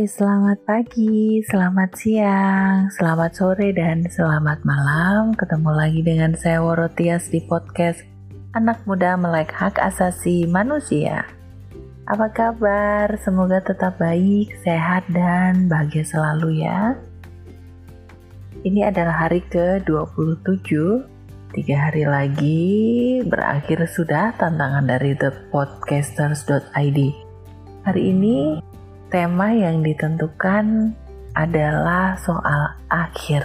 Hai, selamat pagi, selamat siang, selamat sore, dan selamat malam. Ketemu lagi dengan saya Worotias di podcast Anak Muda Melek Hak Asasi Manusia. Apa kabar? Semoga tetap baik, sehat, dan bahagia selalu ya. Ini adalah hari ke-27, tiga hari lagi berakhir sudah tantangan dari thepodcasters.id. Hari ini tema yang ditentukan adalah soal akhir.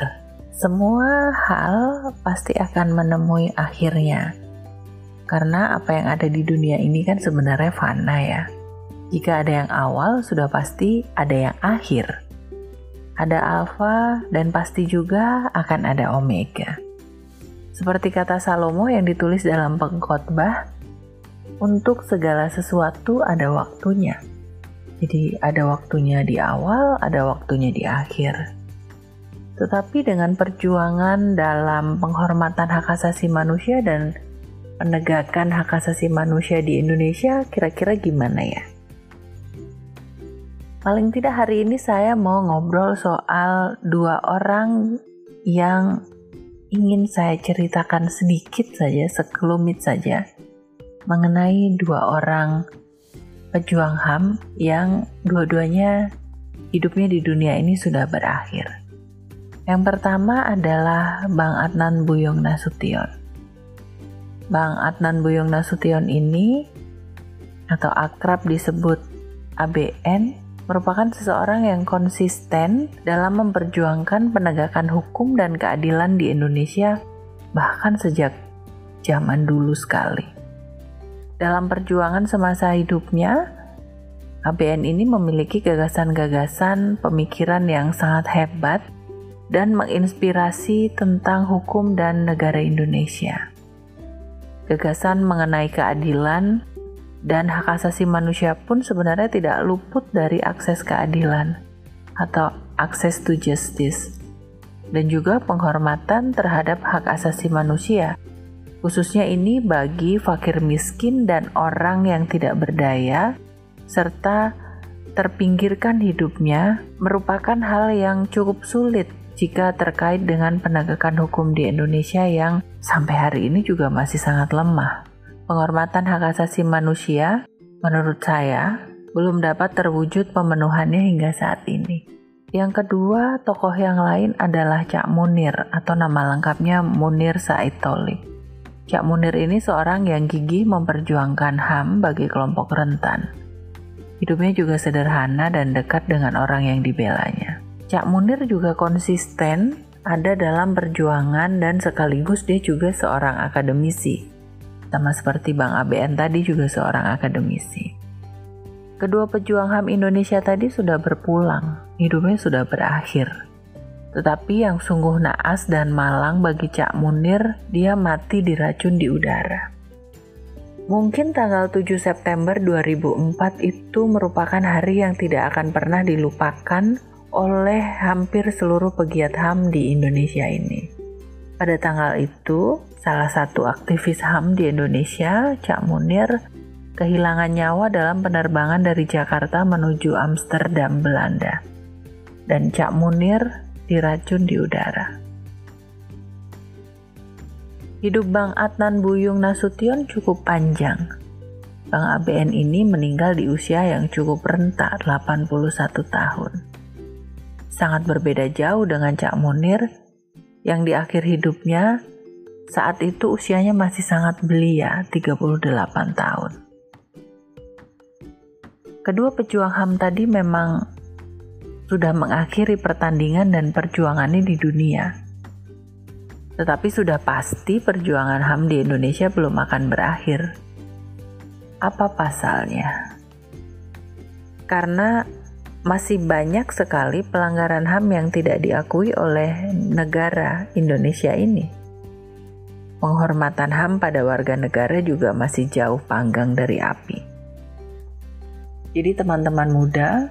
Semua hal pasti akan menemui akhirnya. Karena apa yang ada di dunia ini kan sebenarnya fana ya. Jika ada yang awal, sudah pasti ada yang akhir. Ada alfa dan pasti juga akan ada omega. Seperti kata Salomo yang ditulis dalam pengkhotbah, untuk segala sesuatu ada waktunya jadi ada waktunya di awal, ada waktunya di akhir. Tetapi dengan perjuangan dalam penghormatan hak asasi manusia dan penegakan hak asasi manusia di Indonesia, kira-kira gimana ya? Paling tidak hari ini saya mau ngobrol soal dua orang yang ingin saya ceritakan sedikit saja, sekelumit saja, mengenai dua orang pejuang HAM yang dua-duanya hidupnya di dunia ini sudah berakhir. Yang pertama adalah Bang Adnan Buyong Nasution. Bang Adnan Buyong Nasution ini atau akrab disebut ABN merupakan seseorang yang konsisten dalam memperjuangkan penegakan hukum dan keadilan di Indonesia bahkan sejak zaman dulu sekali. Dalam perjuangan semasa hidupnya, ABN ini memiliki gagasan-gagasan pemikiran yang sangat hebat dan menginspirasi tentang hukum dan negara Indonesia. Gagasan mengenai keadilan dan hak asasi manusia pun sebenarnya tidak luput dari akses keadilan atau access to justice dan juga penghormatan terhadap hak asasi manusia Khususnya ini bagi fakir miskin dan orang yang tidak berdaya, serta terpinggirkan hidupnya merupakan hal yang cukup sulit jika terkait dengan penegakan hukum di Indonesia yang sampai hari ini juga masih sangat lemah. Penghormatan hak asasi manusia, menurut saya, belum dapat terwujud pemenuhannya hingga saat ini. Yang kedua, tokoh yang lain adalah Cak Munir atau nama lengkapnya Munir Said Tolik. Cak Munir ini seorang yang gigih memperjuangkan HAM bagi kelompok rentan. Hidupnya juga sederhana dan dekat dengan orang yang dibelanya. Cak Munir juga konsisten ada dalam perjuangan dan sekaligus dia juga seorang akademisi. Sama seperti Bang ABN tadi juga seorang akademisi. Kedua pejuang HAM Indonesia tadi sudah berpulang, hidupnya sudah berakhir. Tetapi yang sungguh naas dan malang bagi Cak Munir, dia mati diracun di udara. Mungkin tanggal 7 September 2004 itu merupakan hari yang tidak akan pernah dilupakan oleh hampir seluruh pegiat HAM di Indonesia ini. Pada tanggal itu, salah satu aktivis HAM di Indonesia, Cak Munir, kehilangan nyawa dalam penerbangan dari Jakarta menuju Amsterdam, Belanda. Dan Cak Munir diracun di udara. Hidup Bang Adnan Buyung Nasution cukup panjang. Bang ABN ini meninggal di usia yang cukup renta 81 tahun. Sangat berbeda jauh dengan Cak Munir yang di akhir hidupnya saat itu usianya masih sangat belia, 38 tahun. Kedua pejuang HAM tadi memang sudah mengakhiri pertandingan dan perjuangannya di dunia. Tetapi sudah pasti perjuangan HAM di Indonesia belum akan berakhir. Apa pasalnya? Karena masih banyak sekali pelanggaran HAM yang tidak diakui oleh negara Indonesia ini. Penghormatan HAM pada warga negara juga masih jauh panggang dari api. Jadi teman-teman muda,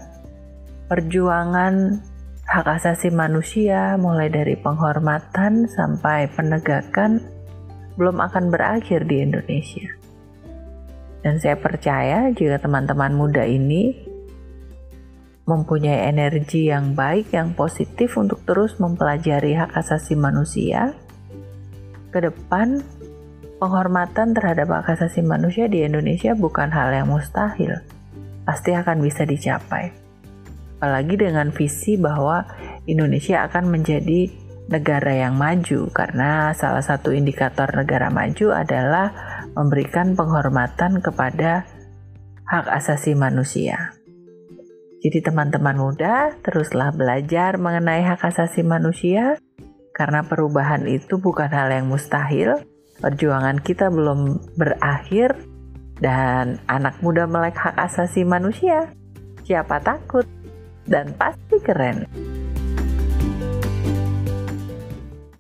perjuangan hak asasi manusia mulai dari penghormatan sampai penegakan belum akan berakhir di Indonesia. Dan saya percaya jika teman-teman muda ini mempunyai energi yang baik, yang positif untuk terus mempelajari hak asasi manusia, ke depan penghormatan terhadap hak asasi manusia di Indonesia bukan hal yang mustahil. Pasti akan bisa dicapai. Apalagi dengan visi bahwa Indonesia akan menjadi negara yang maju karena salah satu indikator negara maju adalah memberikan penghormatan kepada hak asasi manusia. Jadi teman-teman muda, teruslah belajar mengenai hak asasi manusia karena perubahan itu bukan hal yang mustahil. Perjuangan kita belum berakhir dan anak muda melek hak asasi manusia. Siapa takut? Dan pasti keren.